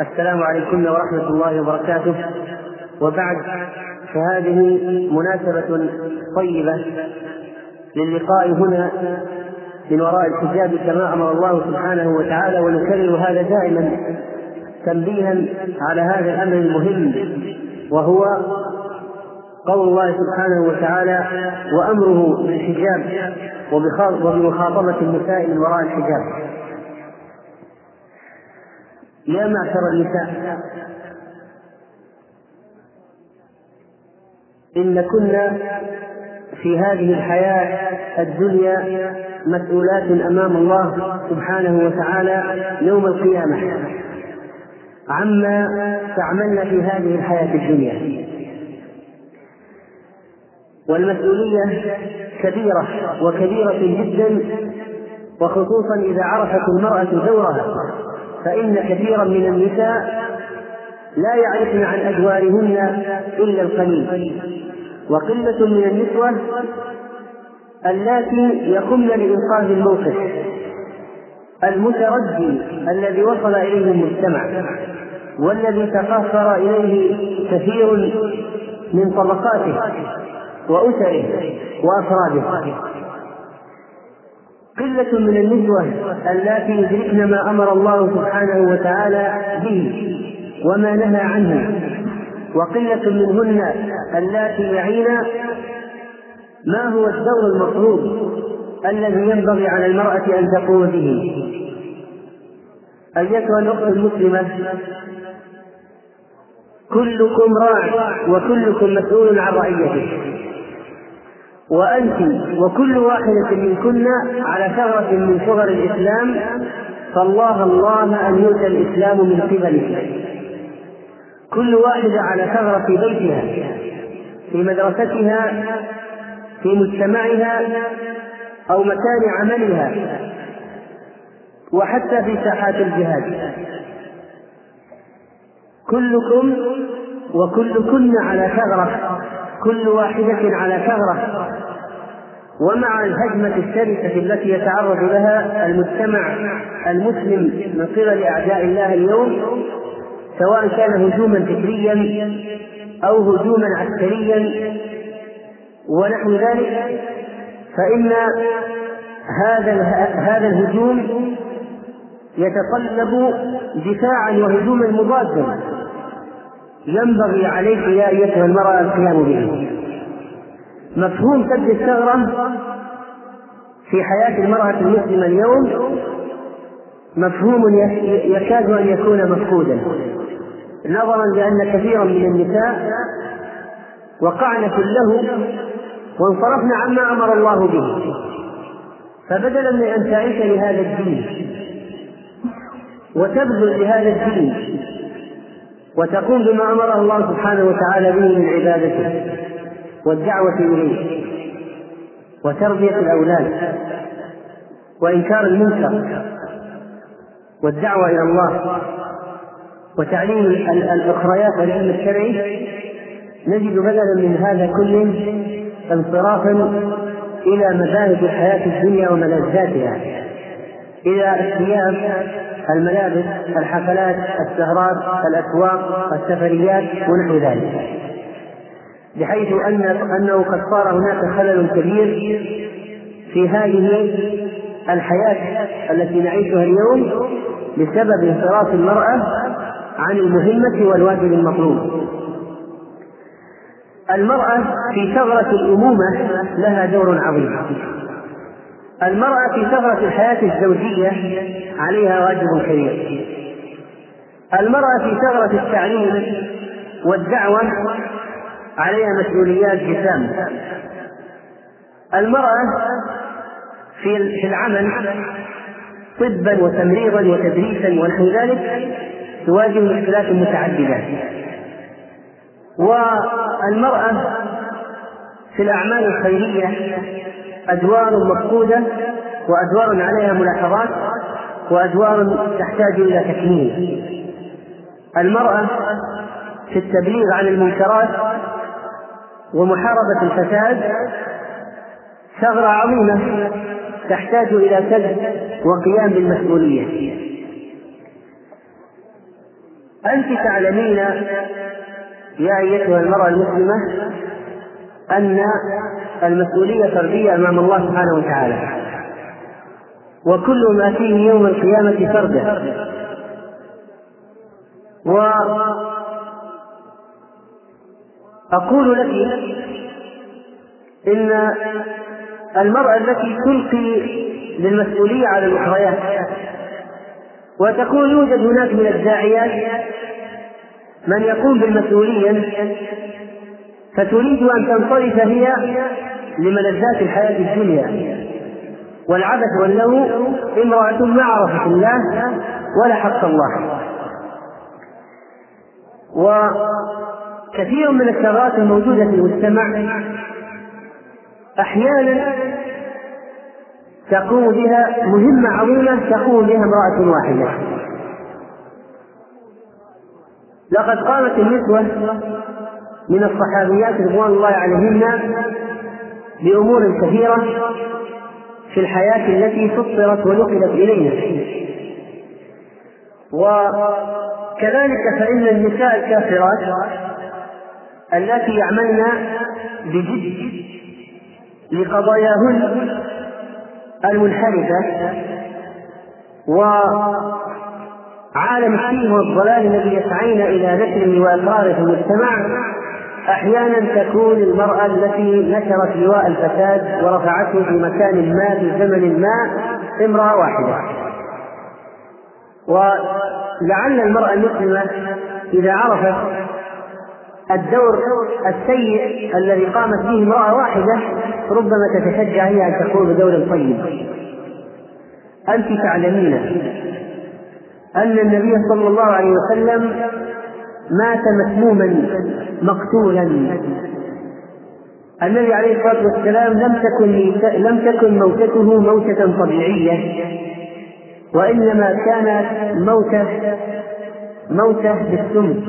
السلام عليكم ورحمة الله وبركاته. وبعد فهذه مناسبة طيبة للقاء هنا من وراء الحجاب كما أمر الله سبحانه وتعالى ونكرر هذا دائما تنبيها على هذا الأمر المهم وهو قول الله سبحانه وتعالى وأمره بالحجاب وبمخاطبة النساء من وراء الحجاب. يا معشر النساء. إن كنا في هذه الحياة الدنيا مسؤولات أمام الله سبحانه وتعالى يوم القيامة. عما تعملن في هذه الحياة الدنيا. والمسؤولية كبيرة وكبيرة جدا وخصوصا إذا عرفت المرأة دورها فإن كثيرا من النساء لا يعرفن عن أدوارهن إلا القليل. وقلة من النسوة اللاتي يقمن لإنقاذ الموقف المتردي الذي وصل إليه المجتمع والذي تقاصر إليه كثير من طبقاته وأسره وأفراده. قلة من النسوة اللاتي يدركن ما أمر الله سبحانه وتعالى به وما نهى عنه. وقلة منهن اللاتي يعين ما هو الدور المطلوب الذي ينبغي على المرأة أن تقوم به. أيتها الأخت المسلمة كلكم راع وكلكم مسؤول عن رعيته. وأنت وكل واحدة منكن على ثغرة من ثغر الإسلام فالله الله أن يؤتى الإسلام من قبلك كل واحدة على ثغرة في بيتها في مدرستها في مجتمعها أو مكان عملها وحتى في ساحات الجهاد. كلكم وكلكن على ثغرة كل واحدة على ثغرة. ومع الهجمة الشرسة التي يتعرض لها المجتمع المسلم من قبل أعداء الله اليوم سواء كان هجوما فكريا أو هجوما عسكريا ونحو ذلك فإن هذا هذا الهجوم يتطلب دفاعا وهجوما مضادا. ينبغي عليك يا أيتها المرأة القيام به. مفهوم سد الثغرة في حياة المرأة المسلمة اليوم مفهوم يكاد أن يكون مفقودا. نظرا لأن كثيرا من النساء وقعن اللهو وانصرفن عما أمر الله به. فبدلا من أن تعيش لهذا الدين وتبذل لهذا الدين وتقوم بما أمره الله سبحانه وتعالى به من عبادته. والدعوة إليه وتربية الأولاد وإنكار المنكر والدعوة إلى الله وتعليم الأخريات والعلم الشرعي نجد بدلا من هذا كله انصرافا إلى مذاهب الحياة الدنيا وملذاتها إلى الثياب الملابس الحفلات السهرات الأسواق السفريات ونحو ذلك. بحيث ان أنه قد صار هناك خلل كبير في هذه الحياة التي نعيشها اليوم بسبب انصراف المرأة عن المهمة والواجب المطلوب. المرأة في ثغرة الأمومة لها دور عظيم. المرأة في ثغرة الحياة الزوجية عليها واجب كبير. المرأة في ثغرة التعليم والدعوة عليها مسؤوليات جسام. المرأة في العمل طبا وتمريضا وتدريسا ونحو ذلك تواجه مشكلات متعددة. والمرأة في الأعمال الخيرية أدوار مفقودة وأدوار عليها ملاحظات وأدوار تحتاج إلى تكميل. المرأة في التبليغ عن المنكرات ومحاربة الفساد ثغرة عظيمة تحتاج إلى كذب وقيام بالمسؤولية. أنت تعلمين يا أيتها المرأة المسلمة أن المسؤولية فردية أمام الله سبحانه وتعالى. وكل ما فيه يوم القيامة فردا وأقول لك إن المرأة التي تلقي للمسؤولية على الأخريات وتكون يوجد هناك من الداعيات من يقوم بالمسؤولية فتريد أن تنصرف هي لملذات الحياة الدنيا. والعبث واللهو امرأة ما عرفت الله ولا حق الله. وكثير من الثغرات الموجودة في المجتمع أحيانا تقوم بها مهمة عظيمة تقوم بها امرأة واحدة. لقد قامت النسوة من الصحابيات رضوان الله عليهن بأمور كثيرة في الحياة التي فطرت ونقلت إلينا. وكذلك فإن النساء الكافرات التي يعملن بجد لقضاياهن المنحرفة وعالم الشيء والضلال الذي يسعين إلى نشره وإقراره في المجتمع أحيانا تكون المرأة التي نشرت لواء الفساد ورفعته في مكان ما في زمن ما امرأة واحدة. ولعل المرأة المسلمة إذا عرفت الدور السيء الذي قامت به امرأة واحدة ربما تتشجع هي أن تقوم بدور طيب. أنت تعلمين أن النبي صلى الله عليه وسلم مات مسموما مقتولا. النبي عليه الصلاة والسلام لم تكن لم تكن موتته موتة طبيعية وإنما كانت موتة موتة بالسم.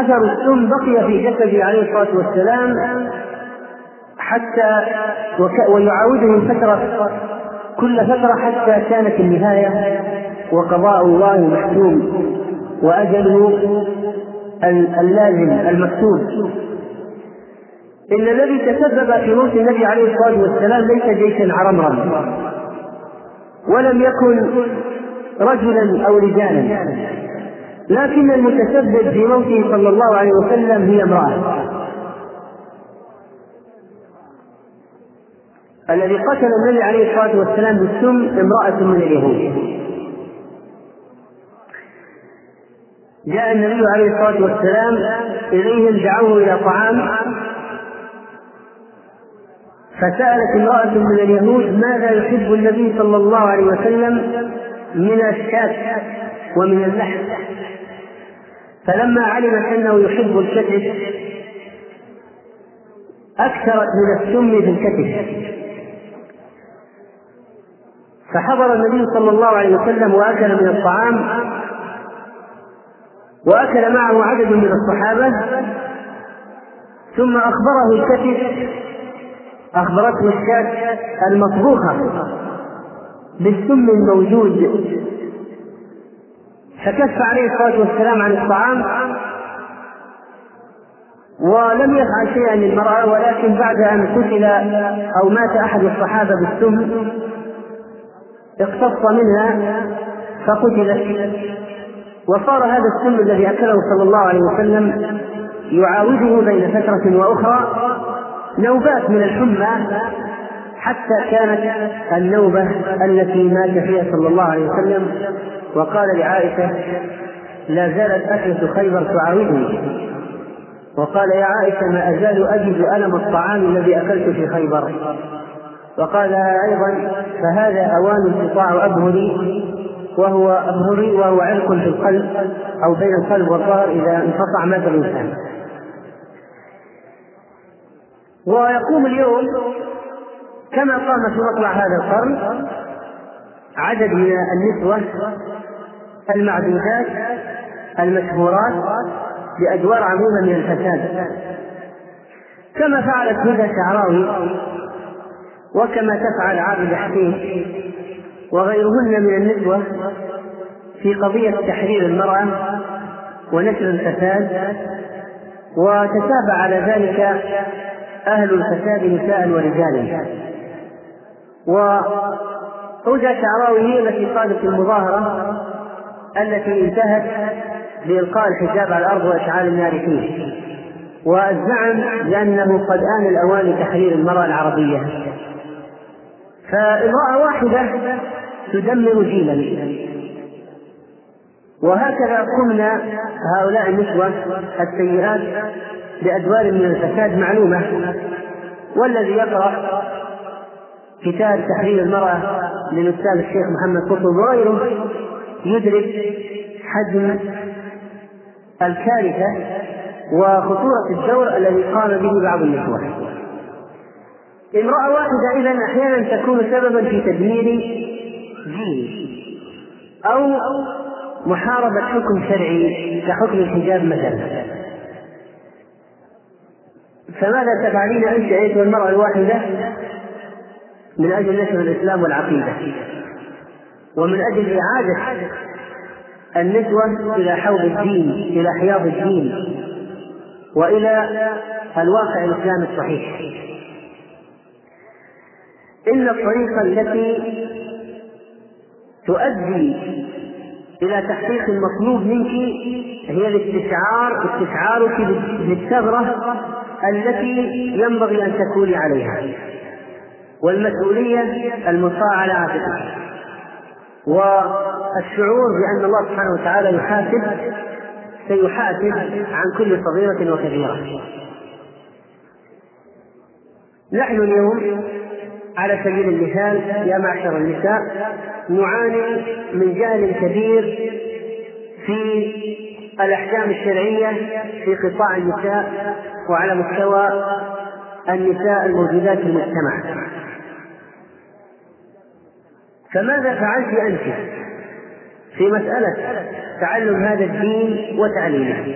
أثر السم بقي في جسده عليه الصلاة والسلام حتى. ويعاوده فترة كل فترة حتى كانت النهاية وقضاء الله محتوم وأجله اللازم المكتوب إن الذي تسبب في موت النبي عليه الصلاة والسلام ليس جيشا عرمرا ولم يكن رجلا أو رجالا لكن المتسبب في موته صلى الله عليه وسلم هي امرأة. الذي قتل النبي عليه الصلاة والسلام بالسم امرأة من اليهود. جاء النبي عليه الصلاة والسلام إليهم دعوه إلى طعام فسألت امرأة من اليهود ماذا يحب النبي صلى الله عليه وسلم من الشاة ومن اللحم؟ فلما علمت أنه يحب الكتف أكثرت من السم في الكتف. فحضر النبي صلى الله عليه وسلم وأكل من الطعام وأكل معه عدد من الصحابة ثم أخبره الكتف أخبرته الشاة المطبوخة بالسم الموجود. فكف عليه الصلاة والسلام عن الطعام ولم يفعل شيئا للمرأة ولكن بعد أن قتل أو مات أحد الصحابة بالسم اقتص منها فقتلت وصار هذا السم الذي أكله صلى الله عليه وسلم يعاوده بين فترة وأخرى نوبات من الحمى حتى كانت النوبة التي مات فيها صلى الله عليه وسلم. وقال لعائشة لا زالت أكلة خيبر تعاودني وقال يا عائشة ما أزال أجد ألم الطعام الذي أكلت في خيبر. وقال أيضا فهذا أوان انقطاع أبهري وهو أبهري وهو علق في القلب أو بين القلب والظهر إذا انقطع مات الإنسان. ويقوم اليوم كما قام في مطلع هذا القرن عدد من النسوة المعدودات المشهورات بأدوار عموما من الفساد. كما فعلت هدى شعراوي وكما تفعل عابد حكيم وغيرهن من النسوة في قضية تحرير المرأة ونشر الفساد وتتابع على ذلك أهل الفساد نساء ورجالا. وهدى شعراوي التي قادت المظاهرة التي انتهت بإلقاء الحجاب على الأرض وإشعال النار فيه. والزعم بأنه قد آن الأوان لتحرير المرأة العربية. فامرأة واحدة تدمر جيلا. وهكذا قمنا هؤلاء النسوة السيئات بأدوار من الفساد معلومة. والذي يقرأ كتاب تحرير المرأة للأستاذ الشيخ محمد قطب وغيره يدرك حجم الكارثة وخطورة الدور الذي قام به بعض النسوة امرأة واحدة إذا أحيانا تكون سببا في تدمير جيل أو محاربة حكم شرعي كحكم الحجاب مثلا. فماذا تفعلين أنت أيتها المرأة الواحدة؟ من أجل نشر الإسلام والعقيدة. ومن أجل إعادة النسوة إلى حوض الدين إلى حياض الدين وإلى الواقع الإسلامي الصحيح. إن الطريقة التي تؤدي إلى تحقيق المطلوب منك هي الاستشعار استشعارك بالثغرة التي ينبغي أن تكوني عليها. والمسؤولية المطاعة على عاتقك والشعور بأن الله سبحانه وتعالى يحاسب سيحاسب عن كل صغيرة وكبيرة. نحن اليوم على سبيل المثال يا معشر النساء نعاني من جهل كبير في الأحكام الشرعية في قطاع النساء وعلى مستوى النساء الموجودات في المجتمع. فماذا فعلت أنت في مسألة تعلم هذا الدين وتعليمه؟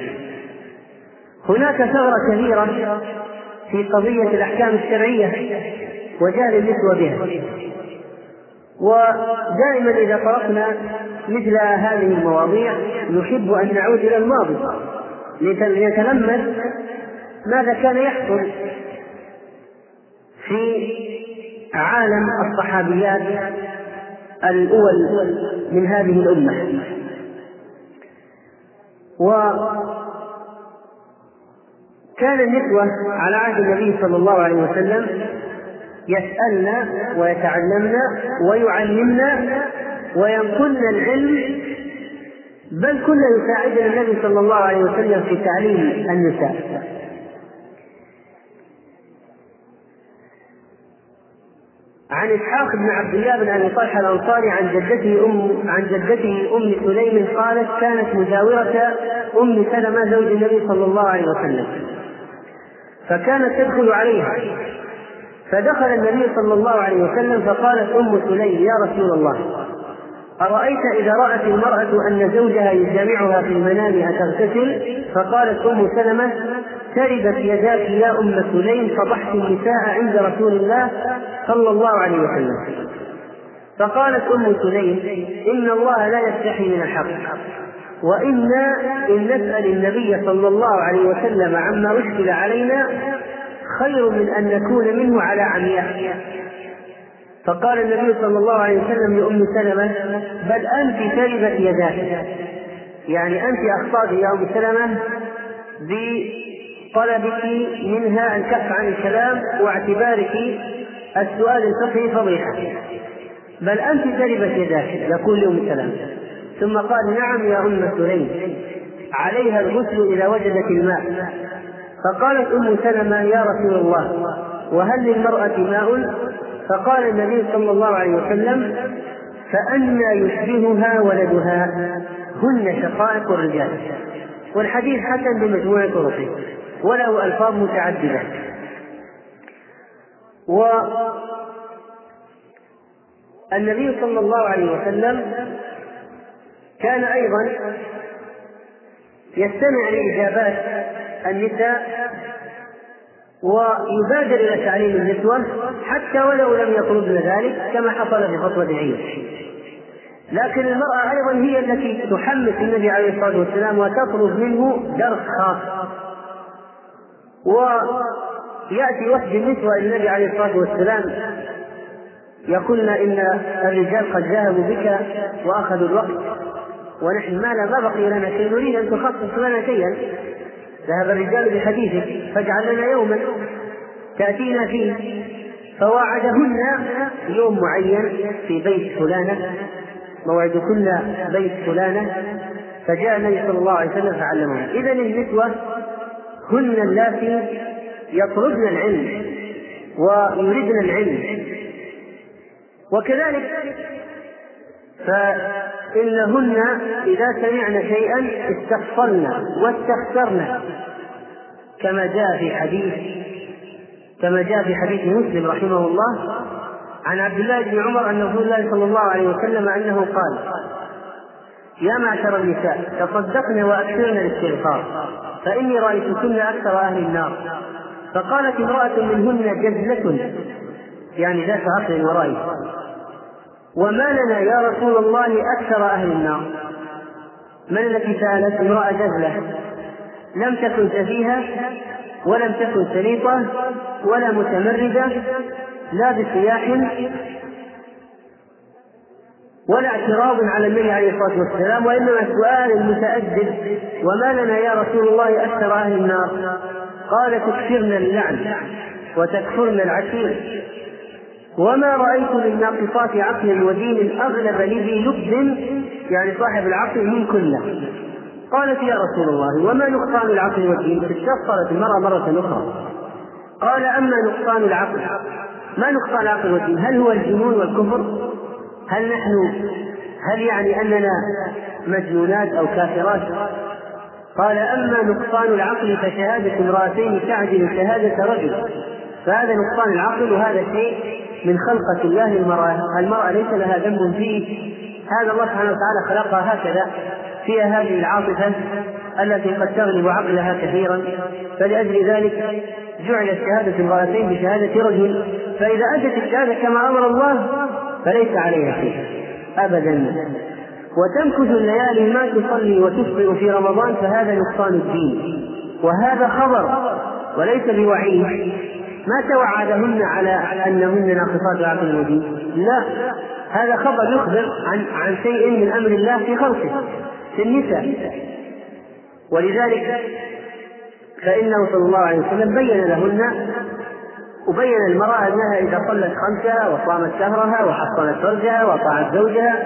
هناك ثغرة كبيرة في قضية الأحكام الشرعية وجهل النسوة بها. ودائما إذا طرقنا مثل هذه المواضيع نحب أن نعود إلى الماضي لنتلمس ماذا كان يحصل في عالم الصحابيات الأول من هذه الأمة. وكان النسوة على عهد النبي صلى الله عليه وسلم يسألن ويتعلمن ويعلمن وينقلن العلم بل كنا يساعدنا النبي صلى الله عليه وسلم في تعليم النساء. عن إسحاق بن عبد الله بن أبي طلحة الأنصاري عن جدته ام عن جدته أم سليم قالت كانت مجاوره أم سلمة زوج النبي صلى الله عليه وسلم فكانت تدخل عليها فدخل النبي صلى الله عليه وسلم فقالت أم سليم يا رسول الله أرأيت إذا رأت المرأة أن زوجها يجامعها في المنام أتغتسل؟ فقالت أم سلمة تربت يداك يا أم سليم فضحت النساء عند رسول الله صلى الله عليه وسلم. فقالت أم سليم إن الله لا يستحي من الحق. وإنا إن نسأل النبي صلى الله عليه وسلم عما أشكل علينا خير من أن نكون منه على عمياء. فقال النبي صلى الله عليه وسلم لأم سلمة بل أنت تربت يداك. يعني أنت أخطأت يا أم سلمة طلبك منها الكف عن الكلام واعتبارك السؤال الفقهي فضيحة. بل أنت تربت يداك يقول يوم السلام. ثم قال نعم يا أم سليم عليها الغسل إذا وجدت الماء. فقالت أم سلمة يا رسول الله وهل للمرأة ماء؟ فقال النبي صلى الله عليه وسلم فأنى يشبهها ولدها هن شقائق الرجال. والحديث حسن بمجموع طرقه. وله ألفاظ متعددة. والنبي صلى الله عليه وسلم كان أيضا يستمع لإجابات النساء ويبادر إلى تعليم النسوة حتى ولو لم يطلبن ذلك كما حصل في خطوة العيد لكن المرأة أيضا هي التي تحمس النبي عليه الصلاة والسلام وتطلب منه درس خاص. ويأتي وفد النسوة إلى النبي عليه الصلاة والسلام يقولن إن الرجال قد ذهبوا بك وأخذوا الوقت ونحن ما ما بقي لنا شيء. نريد أن تخصص لنا شيئا. ذهب الرجال بحديثك فاجعل لنا يوما. تأتينا فيه فواعدهن يوم معين في بيت فلانة موعدكن بيت فلانة فجاء النبي صلى الله عليه وسلم فعلمهم إذا النسوة هن اللاتي يطلبن العلم ويردن العلم. وكذلك فإنهن إذا سمعن شيئا استفصلن واستخسرن كما جاء في حديث كما جاء في حديث مسلم رحمه الله عن عبد الله بن عمر أن رسول الله صلى الله عليه وسلم أنه قال يا معشر النساء تصدقن وأكثرن الاستغفار. فإني رأيتكن أكثر أهل النار. فقالت امرأة منهن جزلة. يعني ذات عقل ورأي. وما لنا يا رسول الله أكثر أهل النار. من التي سألت امرأة جزلة؟ لم تكن سفيهة ولم تكن سليطة ولا متمردة لا بصياح ولا اعتراض على النبي عليه الصلاة والسلام وإنما سؤال متادب وما لنا يا رسول الله أكثر أهل النار؟ قال تكفرن اللعن وتكفرن العشير. وما رأيت للناقصات عقل ودين أغلب لذي لب يعني صاحب العقل من كله. قالت يا رسول الله وما نقصان العقل والدين؟ استفسرت المرأة مرة أخرى. قال أما نقصان العقل ما نقصان العقل والدين؟ هل هو الجنون والكفر؟ هل نحن هل يعني أننا مجنونات أو كافرات؟ قال أما نقصان العقل فشهادة امرأتين تعدل شهادة رجل. فهذا نقصان العقل وهذا شيء من خلقة الله المرأة. المرأة ليس لها ذنب فيه. هذا الله سبحانه وتعالى خلقها هكذا. فيها هذه العاطفة التي قد تغلب عقلها كثيرا. فلأجل ذلك جعلت شهادة امرأتين بشهادة رجل. فإذا أتت الشهادة كما أمر الله فليس عليها شيء أبدا. وتمكث الليالي ما تصلي وتفطر في رمضان فهذا نقصان الدين. وهذا خبر وليس بوعيد. ما توعدهن على أنهن ناقصات العقل الودين لا. هذا خبر يخبر عن عن شيء من أمر الله في خلقه في النساء. ولذلك فإنه صلى الله عليه وسلم بين لهن وبين المرأة أنها إذا صلت خمسها وصامت شهرها وحصنت فرجها وأطاعت زوجها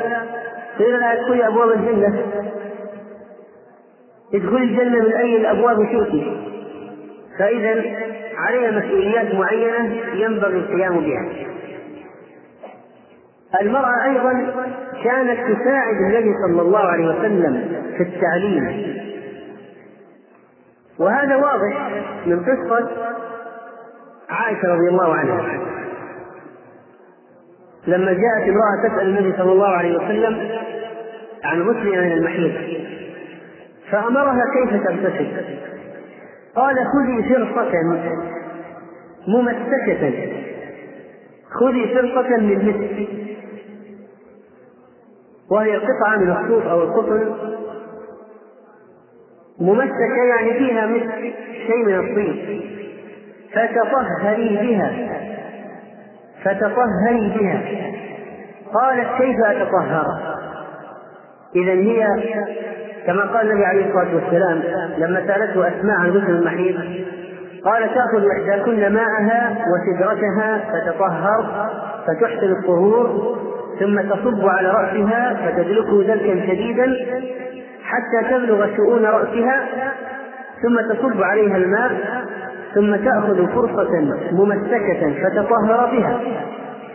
قيل لها أدخلي أبواب الجنة. ادخلي الجنة من أي الأبواب شئت؟ فإذا عليها مسؤوليات معينة ينبغي القيام بها. المرأة أيضا كانت تساعد النبي صلى الله عليه وسلم في التعليم. وهذا واضح من قصة عائشة رضي الله عنها. لما جاءت امرأة تسأل النبي صلى الله عليه وسلم عن غسل من المحيط فأمرها كيف تغتسل؟ قال خذي فرصة ممسكة خذي فرصة من مسك وهي قطعة من الصوف أو القطن ممسكة يعني فيها مسك شيء من الطين. فتطهري بها. فتطهري بها. قالت كيف أتطهر؟ إذا هي كما قال النبي عليه الصلاة والسلام لما سألته أسماء عن غسل المحيض قال تأخذ إحداكن ماءها وسدرتها فتطهر فتحسن الطهور ثم تصب على رأسها فتدلكه دلكا شديدا حتى تبلغ شؤون رأسها ثم تصب عليها الماء ثم تأخذ فرصة ممسكة فتطهر بها.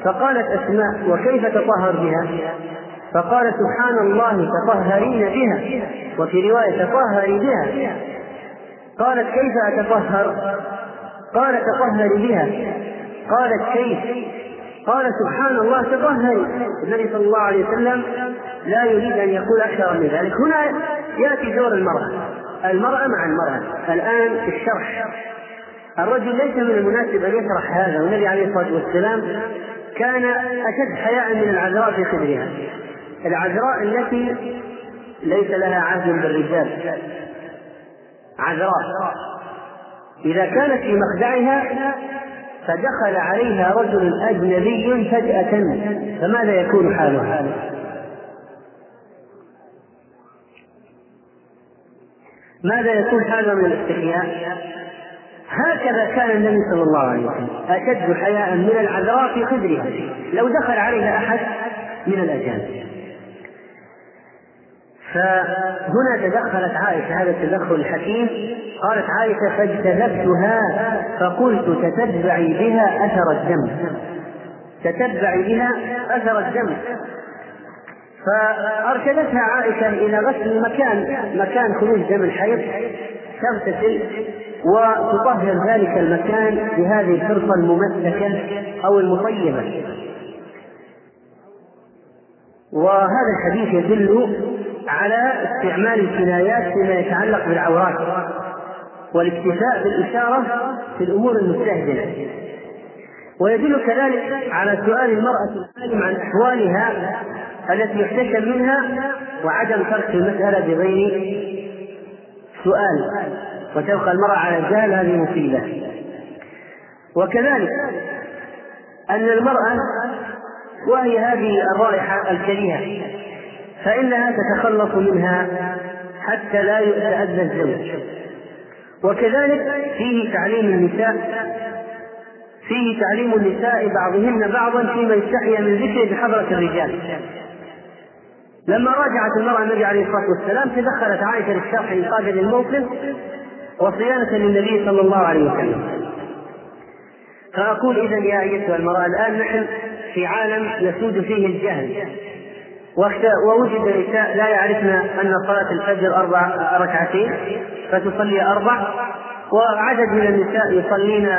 فقالت أسماء وكيف تطهر بها؟ فقال سبحان الله تطهرين بها. وفي رواية تطهري بها. قالت كيف أتطهر؟ قال تطهري بها. قالت كيف؟ قال سبحان الله تطهري. النبي صلى الله عليه وسلم لا يريد أن يقول أكثر من ذلك. هنا يأتي دور المرأة المرأة مع المرأة. الآن في الشرح الرجل ليس من المناسب أن يشرح هذا والنبي عليه الصلاة والسلام كان أشد حياء من العذراء في خدرها العذراء التي ليس لها عهد بالرجال عذراء إذا كانت في مخدعها فدخل عليها رجل أجنبي فجأة فماذا يكون حالها؟ ماذا يكون حالها من الاستحياء؟ هكذا كان النبي صلى الله عليه وسلم أشد حياء من العذراء في خدرها لو دخل عليها أحد من الأجانب. فهنا تدخلت عائشة هذا التدخل الحكيم. قالت عائشة فاجتذبتها فقلت تتبعي بها أثر الدم. تتبعي بها أثر الدم. فأرشدتها عائشة إلى غسل مكان مكان خروج دم الحيض. تغتسل. وتطهر ذلك المكان بهذه الفرصة الممسكة أو المطيبة. وهذا الحديث يدل على استعمال الكنايات فيما يتعلق بالعورات والاكتفاء بالإشارة في الأمور المستهجنة ويدل كذلك على سؤال المرأة العالم عن أحوالها التي يحتشم منها وعدم ترك المسألة بغير سؤال. وتبقى المرأة على الجهل هذه مصيبة. وكذلك أن المرأة وهي هذه الرائحة الكريهة فإنها تتخلص منها حتى لا يتأذى الزوج. وكذلك فيه تعليم النساء فيه تعليم النساء بعضهن بعضا فيما يستحيا من ذكره بحضرة الرجال. لما راجعت المرأة النبي عليه الصلاة والسلام تدخلت عائشة للشرح إنقاذا للموقف وصيانة للنبي صلى الله عليه وسلم. فأقول إذا يا أيتها المرأة الآن نحن في عالم يسود فيه الجهل ووجد نساء لا يعرفن أن صلاة الفجر أربع ركعتين فتصلي أربع وعدد من النساء يصلين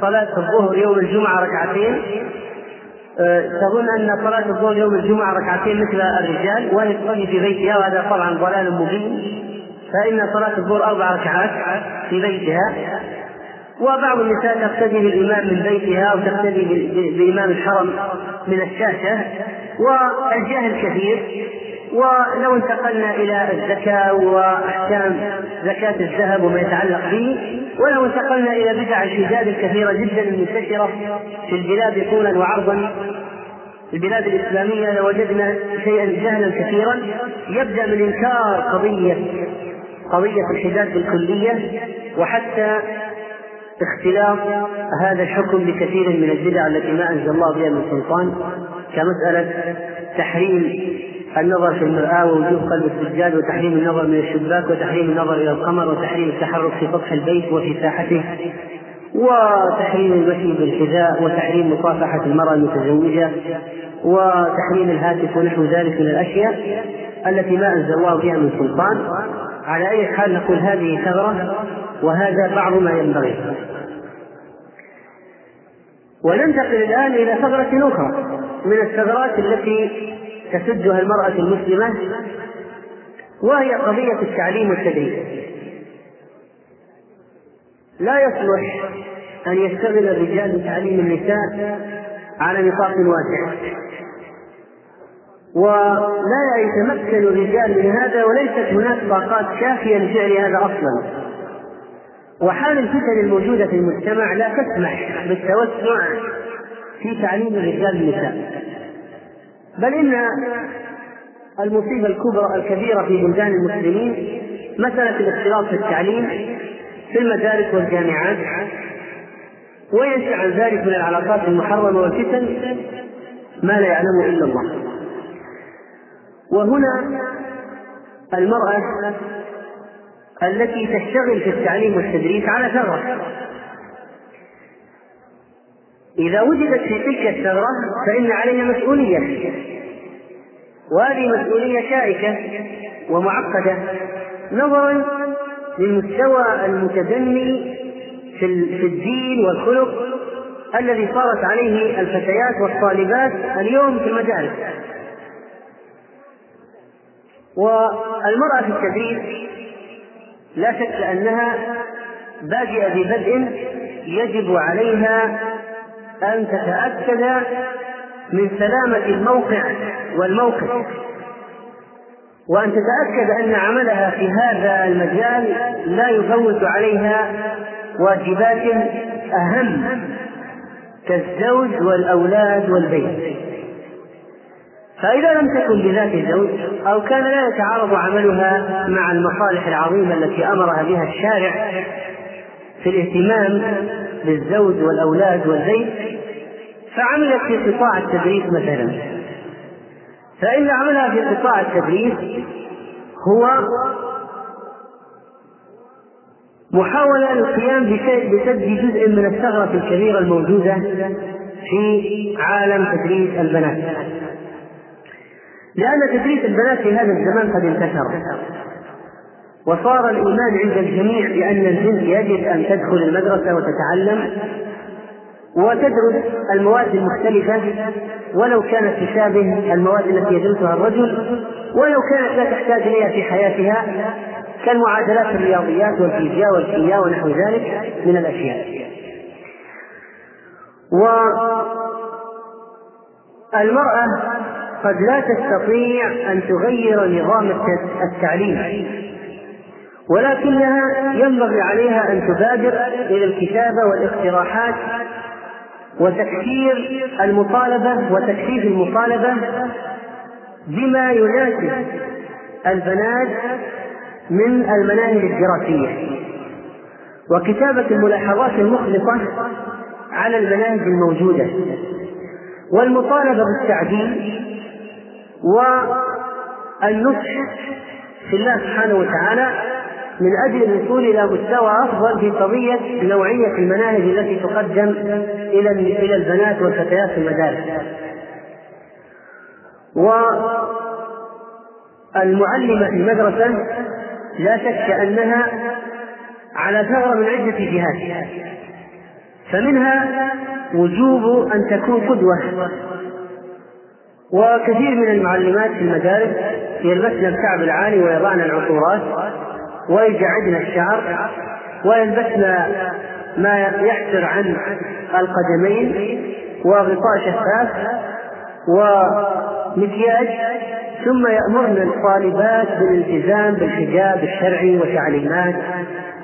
صلاة الظهر يوم الجمعة ركعتين. أه، تظن أن صلاة الظهر يوم الجمعة ركعتين مثل الرجال وهي تصلي في بيتها وهذا طبعا ضلال مبين. فإن صلاة الظهر أربع ركعات في بيتها وبعض النساء تقتدي بالإمام من بيتها أو تقتدي بإمام الحرم من الشاشة والجهل كثير. ولو انتقلنا إلى الزكاة وأحكام زكاة الذهب وما يتعلق به ولو انتقلنا إلى بدع الحجاب الكثيرة جدا المنتشرة في البلاد طولا وعرضا. البلاد الإسلامية لوجدنا شيئا جهلا كثيرا يبدأ من إنكار قضية قضية الحجاب بالكلية وحتى اختلاط هذا الحكم بكثير من البدع التي ما أنزل الله بها من سلطان كمسألة تحريم النظر في المرآة ووجوب قلب السجاد وتحريم النظر من الشباك وتحريم النظر إلى القمر وتحريم التحرك في سطح البيت وفي ساحته وتحريم المشي بالحذاء وتحريم مصافحة المرأة المتزوجة وتحريم الهاتف ونحو ذلك من الأشياء التي ما أنزل الله بها من سلطان. على أي حال نقول هذه ثغرة وهذا بعض ما ينبغي. وننتقل الآن إلى ثغرة أخرى من الثغرات التي تسدها المرأة المسلمة وهي قضية التعليم والتدريس لا يصلح أن يشتغل الرجال بتعليم النساء على نطاق واسع ولا يتمكن الرجال من هذا وليست هناك طاقات كافية لفعل هذا أصلا. وحال الفتن الموجودة في المجتمع لا تسمح بالتوسع في تعليم الرجال النساء بل إن المصيبة الكبرى الكبيرة في بلدان المسلمين مسألة الاختلاط في التعليم في المدارس والجامعات وينشأ عن ذلك من العلاقات المحرمة والفتن ما لا يعلمه إلا الله. وهنا المرأة التي تشتغل في التعليم والتدريس على ثغرة. إذا وجدت في تلك الثغرة فإن عليها مسؤولية وهذه مسؤولية شائكة ومعقدة نظرا للمستوى المتدني في الدين والخلق الذي صارت عليه الفتيات والطالبات اليوم في المدارس. والمرأة في التدريس لا شك أنها بادئة ببدء يجب عليها أن تتأكد من سلامة الموقع والموقف وأن تتأكد أن عملها في هذا المجال لا يفوت عليها واجبات أهم كالزوج والأولاد والبيت. فإذا لم تكن بذات الزوج أو كان لا يتعارض عملها مع المصالح العظيمة التي أمرها بها الشارع في الاهتمام بالزوج والأولاد والبيت فعملت في قطاع التدريس مثلا. فإن عملها في قطاع التدريس هو محاولة للقيام بسد جزء من الثغرة الكبيرة الموجودة في عالم تدريس البنات. لأن تدريس البنات في هذا الزمان قد انتشر. وصار الإيمان عند الجميع بأن البنت يجب أن تدخل المدرسة وتتعلم وتدرس المواد المختلفة ولو كانت تشابه المواد التي يدرسها الرجل ولو كانت لا تحتاج إليها في حياتها كالمعادلات الرياضيات والفيزياء والكيمياء ونحو ذلك من الأشياء. والمرأة قد لا تستطيع أن تغير نظام التعليم. ولكنها ينبغي عليها أن تبادر إلى الكتابة والاقتراحات وتكثير المطالبة وتكثيف المطالبة بما يناسب البنات من المناهج الدراسية. وكتابة الملاحظات المخلصة على المناهج الموجودة. والمطالبة بالتعديل والنصح في الله سبحانه وتعالى من أجل الوصول إلى مستوى أفضل في قضية نوعية المناهج التي تقدم إلى إلى البنات والفتيات في المدارس. والمعلمة في المدرسة لا شك أنها على ثغرة من عدة جهات فمنها وجوب أن تكون قدوة وكثير من المعلمات في المدارس يلبسن الكعب العالي ويضعن العطورات ويجعدن الشعر ويلبسن ما يحسر عن القدمين وغطاء شفاف ومكياج ثم يأمرن الطالبات بالالتزام بالحجاب الشرعي وتعليمات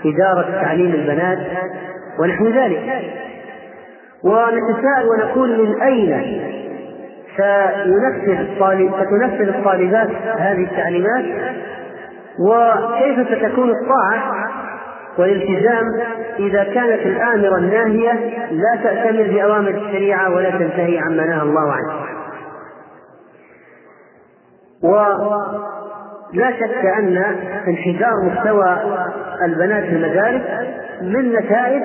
إدارة تعليم البنات ونحو ذلك. ونتساءل ونقول من أين سينفذ الطالب ستنفذ الطالبات هذه التعليمات وكيف ستكون الطاعة والالتزام إذا كانت الآمرة الناهية لا تأتمر بأوامر الشريعة ولا تنتهي عما نهى الله عنه. ولا شك أن انحدار مستوى البنات في المدارس من نتائج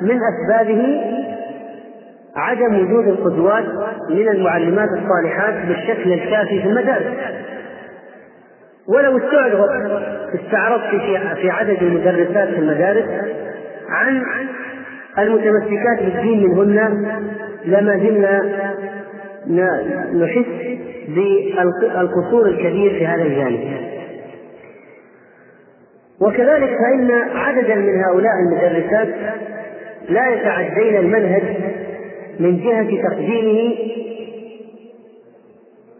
من أسبابه عدم وجود القدوات من المعلمات الصالحات بالشكل الكافي في المدارس. ولو استعرض استعرضت في في عدد المدرسات في المدارس عن المتمسكات بالدين منهن لما زلنا نحس بالقصور الكبير في هذا الجانب. وكذلك فإن عددا من هؤلاء المدرسات لا يتعدين المنهج من جهة تقديمه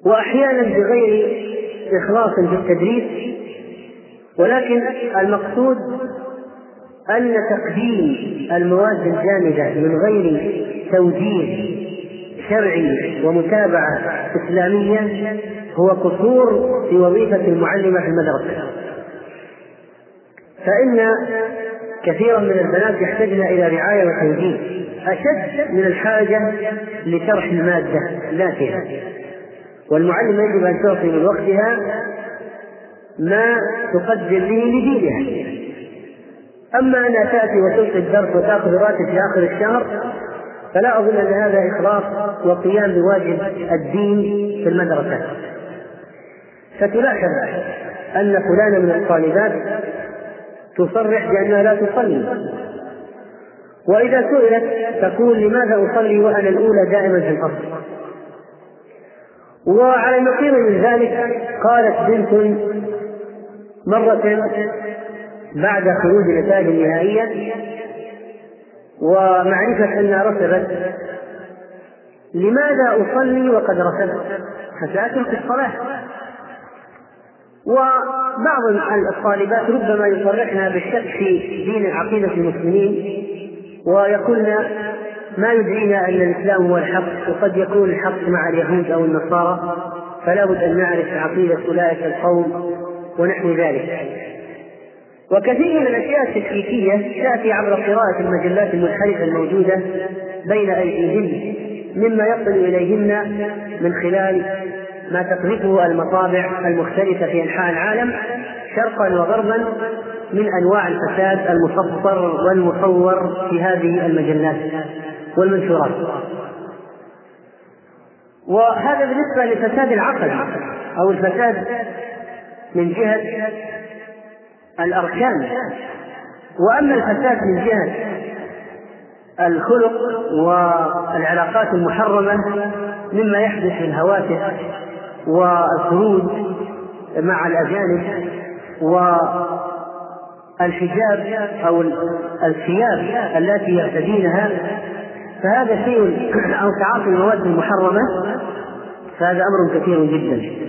وأحيانا بغير إخلاص في التدريس ولكن المقصود أن تقديم المواد الجامدة من غير توجيه شرعي ومتابعة إسلامية هو قصور في وظيفة المعلمة في المدرسة. فإن كثيرا من البنات يحتاجن إلى رعاية وتوجيه أشد من الحاجة لشرح المادة ذاتها. والمعلمة يجب أن تعطي من وقتها ما تقدم به لدينها. أما أنها تأتي وتلقي الدرس وتأخذ راتب في آخر الشهر فلا أظن أن هذا إخلاص وقيام بواجب الدين في المدرسة. فتلاحظ أن فلانة من الطالبات تصرح بأنها لا تصلي. وإذا سئلت تقول لماذا أصلي وأنا الأولى دائما في الفصل؟ وعلى النقيض من ذلك قالت بنت مرة بعد خروج النتائج النهائية ومعرفة أنها رسبت لماذا أصلي وقد رسبت حتى في الصلاة. وبعض الطالبات ربما يصرحن بالشك في دين عقيدة المسلمين ويقولن ما يدرينا أن الإسلام هو الحق وقد يكون الحق مع اليهود أو النصارى فلا بد أن نعرف عقيدة أولئك القوم ونحو ذلك. وكثير من الأشياء التكليفية تأتي عبر قراءة المجلات المنحرفة الموجودة بين أيديهن مما يصل إليهن من خلال ما تقذفه المطابع المختلفة في أنحاء العالم شرقا وغربا من أنواع الفساد المسطر والمصور في هذه المجلات. والمنشورات. وهذا بالنسبة للفساد العقدي أو الفساد من جهة الأركان. وأما الفساد من جهة الخلق والعلاقات المحرمة مما يحدث في الهواتف والخروج مع الأجانب والحجاب أو الثياب التي يرتدينها فهذا شيء أو تعاطي المواد المحرمة فهذا أمر كثير جدا.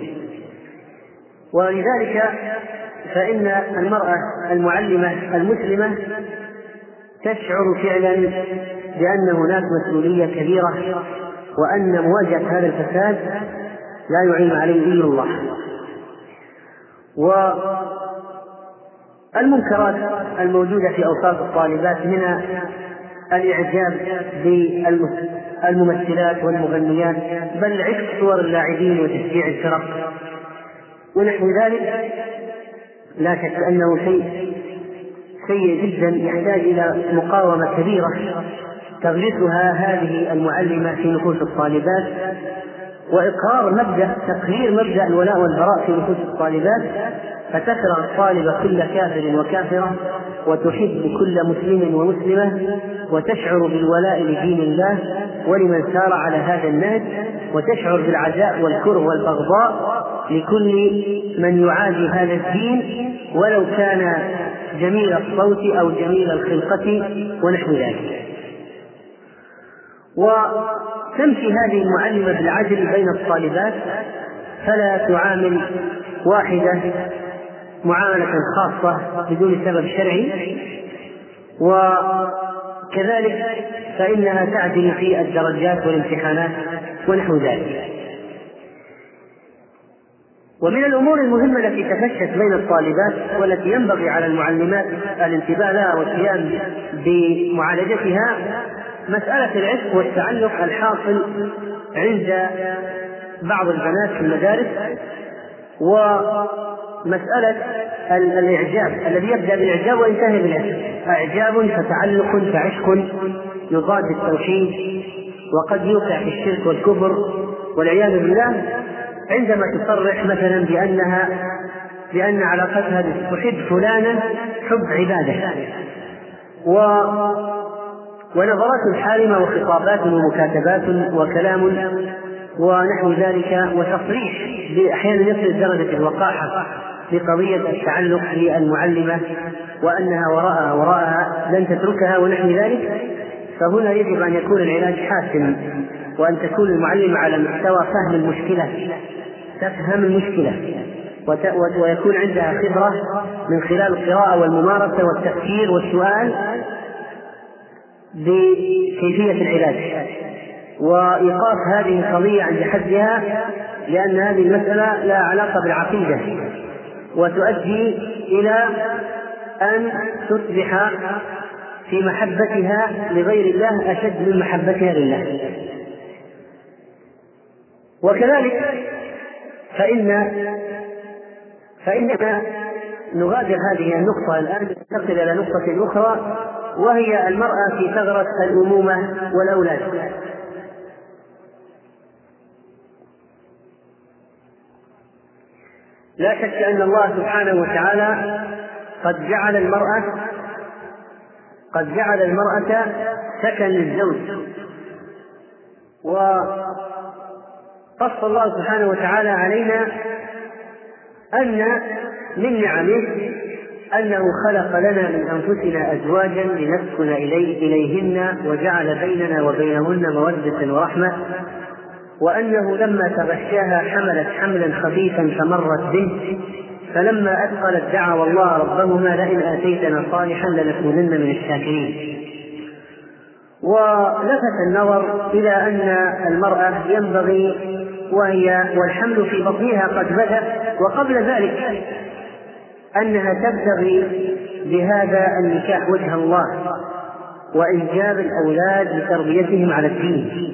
ولذلك فإن المرأة المعلمة المسلمة تشعر فعلا بأن هناك مسؤولية كبيرة وأن مواجهة هذا الفساد لا يعين عليه إلا الله. والمنكرات الموجودة في أوساط الطالبات من الإعجاب بالممثلات والمغنيات بل عشق صور اللاعبين وتشجيع الفرق. ونحو ذلك لا شك أنه شيء سيء جدا يحتاج إلى مقاومة كبيرة تغرسها هذه المعلمة في نفوس الطالبات وإقرار مبدأ تقرير مبدأ الولاء والبراء في نفوس الطالبات فتكره الطالبة كل كافر وكافرة وتحب كل مسلم ومسلمة وتشعر بالولاء لدين الله ولمن سار على هذا النهج وتشعر بالعزاء والكره والبغضاء لكل من يعادي هذا الدين ولو كان جميل الصوت أو جميل الخلقة ونحو ذلك. وتمشي هذه المعلمة بالعدل بين الطالبات فلا تعامل واحدة معاملة خاصة بدون سبب شرعي وكذلك فإنها تعدل في الدرجات والامتحانات ونحو ذلك. ومن الأمور المهمة التي تفشت بين الطالبات والتي ينبغي على المعلمات الانتباه لها والقيام بمعالجتها مسألة العشق والتعلق الحاصل عند بعض البنات في المدارس ومساله الإعجاب الذي يبدأ بالإعجاب وينتهي بالعشق إعجاب فتعلق فعشق يضاد التوحيد وقد يوقع في الشرك والكفر والعياذ بالله. عندما تصرح مثلا بأنها بأن علاقتها تحب فلانة حب عبادة و ونظرات حالمة وخطابات ومكاتبات وكلام ونحو ذلك وتصريح أحيانا يصل درجة الوقاحة في قضية التعلق بالمعلمة وأنها وراءها وراءها لن تتركها ونحو ذلك فهنا يجب أن يكون العلاج حاسما وأن تكون المعلمة على مستوى فهم المشكلة تفهم المشكلة ويكون عندها خبرة من خلال القراءة والممارسة والتفكير والسؤال بكيفية العلاج. وإيقاف هذه القضية عند حدها لأن هذه المسألة لها علاقة بالعقيدة وتؤدي إلى أن تصبح في محبتها لغير الله أشد من محبتها لله. وكذلك فإن فإننا نغادر هذه النقطة الآن ننتقل إلى نقطة أخرى وهي المرأة في ثغرة الأمومة والأولاد. لا شك أن الله سبحانه وتعالى قد جعل المرأة قد جعل المرأة سكن للزوج وقص الله سبحانه وتعالى علينا أن من نعمه أنه خلق لنا من أنفسنا أزواجا لنسكن إليه إليهن وجعل بيننا وبينهن مودة ورحمة. وأنه لما تغشاها حملت حملا خفيفا فمرت به فلما أثقلت دعوا الله ربهما لئن آتيتنا صالحا لنكونن من الشاكرين. ولفت النظر إلى أن المرأة ينبغي وهي والحمل في بطنها قد بدأ وقبل ذلك أنها تبتغي بهذا النكاح وجه الله وإنجاب الأولاد لتربيتهم على الدين.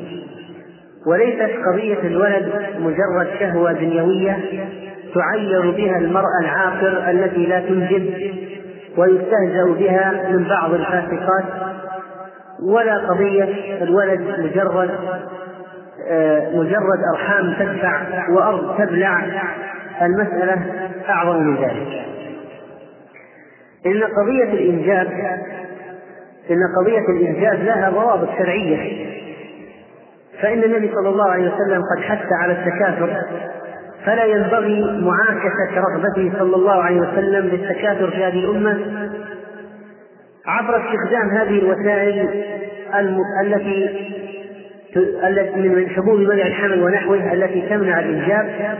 وليست قضية الولد مجرد شهوة دنيوية تعير بها المرأة العاقر التي لا تنجب ويستهزأ بها من بعض الفاسقات. ولا قضية الولد مجرد آه، مجرد أرحام تدفع وأرض تبلع. المسألة أعظم من ذلك. إن قضية الإنجاب إن قضية الإنجاب لها ضوابط شرعية. فإن النبي صلى الله عليه وسلم قد حث على التكاثر فلا ينبغي معاكسة رغبته صلى الله عليه وسلم للتكاثر في هذه الأمة عبر استخدام هذه الوسائل التي التي من حبوب منع الحمل ونحوه التي تمنع الإنجاب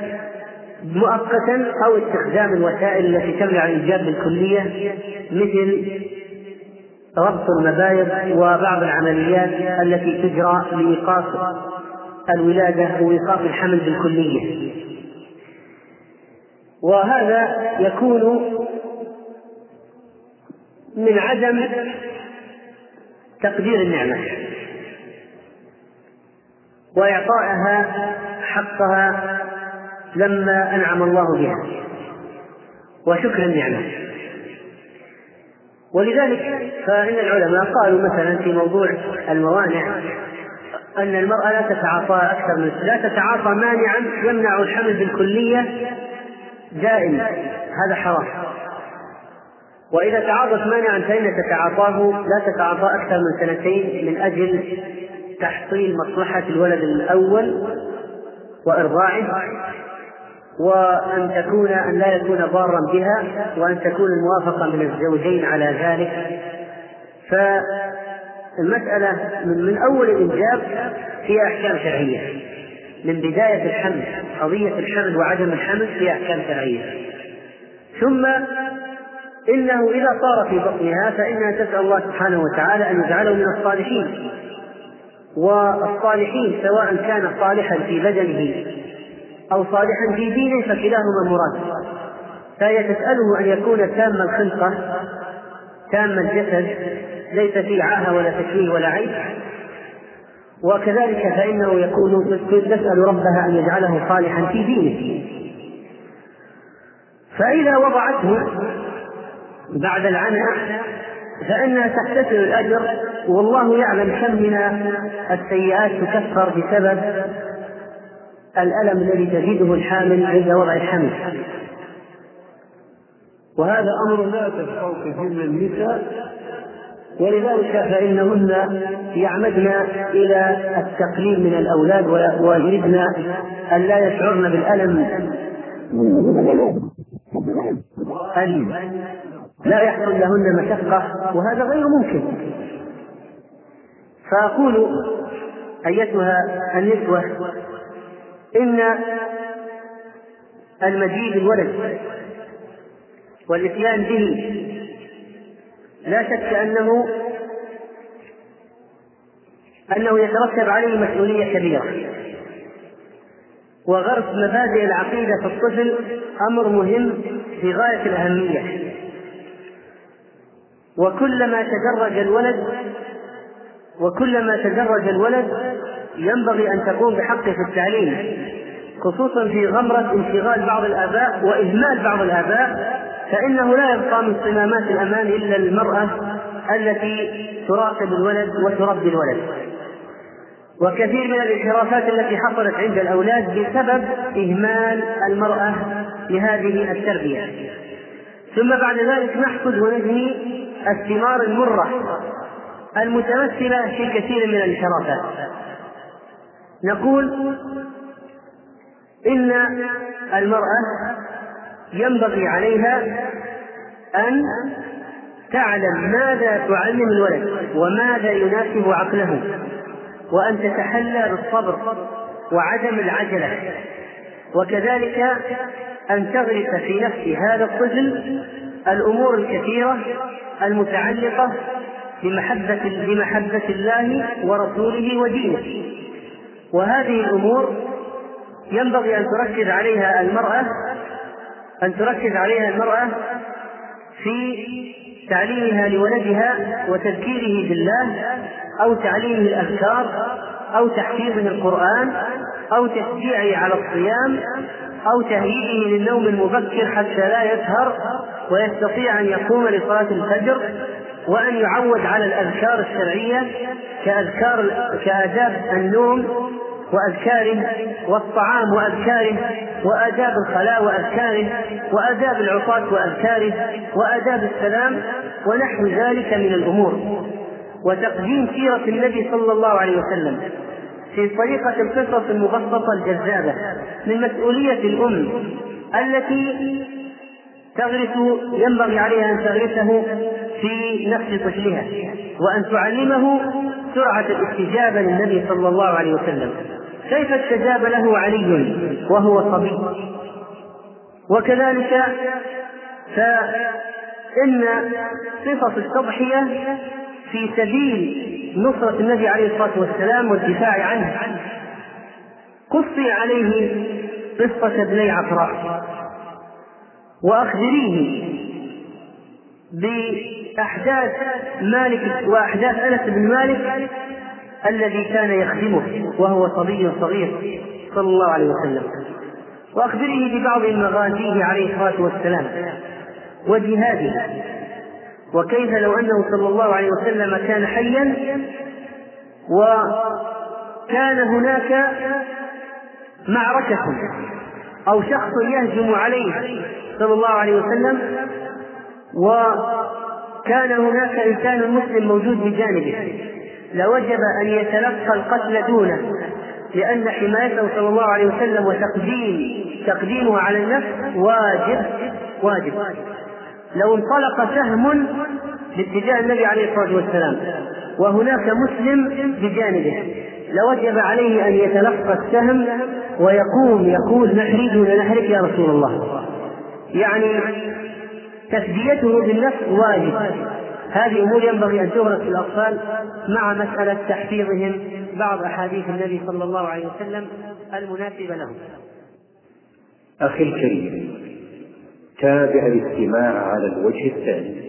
مؤقتا أو استخدام الوسائل التي تمنع الإنجاب بالكلية مثل ربط المبايض وبعض العمليات التي تجرى لإيقاف الولادة وإيقاف الحمل بالكلية. وهذا يكون من عدم تقدير النعمة. وإعطائها حقها لما أنعم الله بها. وشكر النعمة. ولذلك فإن العلماء قالوا مثلا في موضوع الموانع أن المرأة لا تتعاطى أكثر من لا تتعاطى مانعا يمنع الحمل بالكلية دائم. هذا حرام. وإذا تعاطت مانعا فإن تتعاطاه لا تتعاطى أكثر من سنتين من أجل تحصيل مصلحة الولد الأول وإرضاعه. وأن تكون أن لا يكون ضارا بها وأن تكون الموافقة من الزوجين على ذلك. فالمسألة من, من أول الإنجاب فيها أحكام شرعية. من بداية الحمل قضية الحمل وعدم الحمل فيها أحكام شرعية. ثم إنه إذا صار في بطنها فإنها تسأل الله سبحانه وتعالى أن يجعله من الصالحين. والصالحين سواء كان صالحا في بدنه أو صالحا في دينه فكلاهما مراد. فهي تسأله أن يكون تام الخلقة تام الجسد ليس فيه عاهة ولا تشويه ولا عيب. وكذلك فإنه يكون تسأل ربها أن يجعله صالحا في دينه. فإذا وضعته بعد العناء فإنها تحتسب الأجر والله يعلم كم من السيئات تكفر بسبب الألم الذي تجده الحامل عند وضع الحمل. وهذا أمر لا من النساء ولذلك فإنهن يعمدن إلى التقليل من الأولاد ويريدن أن لا يشعرن بالألم. أليم. لا يحصل لهن مشقة وهذا غير ممكن. فأقول أيتها النسوة إن المجيء بالولد والإتيان به لا شك أنه أنه يترتب عليه مسؤولية كبيرة. وغرس مبادئ العقيدة في الطفل أمر مهم في غاية الأهمية. وكلما تدرج الولد وكلما تدرج الولد ينبغي أن تقوم بحقه في التعليم خصوصا في غمرة انشغال بعض الآباء وإهمال بعض الآباء فإنه لا يبقى من صمامات الأمان إلا المرأة التي تراقب الولد وتربي الولد. وكثير من الانحرافات التي حصلت عند الأولاد بسبب إهمال المرأة لهذه التربية. ثم بعد ذلك نحصد ونجني الثمار المرة المتمثلة في كثير من الانحرافات. نقول إن المرأة ينبغي عليها أن تعلم ماذا تعلم الولد وماذا يناسب عقله وأن تتحلى بالصبر وعدم العجلة وكذلك أن تغرس في نفس هذا الطفل الأمور الكثيرة المتعلقة بمحبة بمحبة الله ورسوله ودينه. وهذه الأمور ينبغي أن تركز عليها المرأة أن تركز عليها المرأة في تعليمها لولدها وتذكيره بالله أو تعليمه الأذكار أو تحفيظه القرآن أو تشجيعه على الصيام أو تهيئه للنوم المبكر حتى لا يسهر ويستطيع أن يقوم لصلاة الفجر وأن يعود على الأذكار الشرعية كأذكار كآداب النوم وأذكاره والطعام وأذكاره وآداب الخلاء وأذكاره وآداب العصاة وأذكاره وآداب السلام ونحو ذلك من الأمور. وتقديم سيرة النبي صلى الله عليه وسلم في طريقة القصص المبسطة الجذابة من مسؤولية الأم التي تغرس ينبغي عليها أن تغرسه في نفس طفلها وأن تعلمه سرعة الاستجابة للنبي صلى الله عليه وسلم. كيف استجاب له علي وهو صبي؟ وكذلك فإن قصص التضحية في سبيل نصرة النبي عليه الصلاة والسلام والدفاع عنه. قصي عليه قصة ابني عفراء وأخبريه بأحداث مالك وأحداث أنس بن مالك الذي كان يخدمه وهو صبي صغير صلى الله عليه وسلم. وأخبره ببعض مغازيه عليه الصلاة والسلام وجهاده. وكيف لو أنه صلى الله عليه وسلم كان حيا؟ وكان هناك معركة أو شخص يهجم عليه صلى الله عليه وسلم وكان هناك إنسان مسلم موجود بجانبه. لوجب أن يتلقى القتل دونه لأن حمايته صلى الله عليه وسلم وتقديم تقديمه على النفس واجب واجب. لو انطلق سهم باتجاه النبي عليه الصلاة والسلام وهناك مسلم بجانبه لوجب عليه أن يتلقى السهم ويقوم يقول نحرج ولا يا رسول الله. يعني تفديته بالنفس واجب. هذه امور ينبغي أن تغرس في الأطفال مع مسألة تحفيظهم بعض أحاديث النبي صلى الله عليه وسلم المناسبة لهم. أخي الكريم تابع الاستماع على الوجه الثاني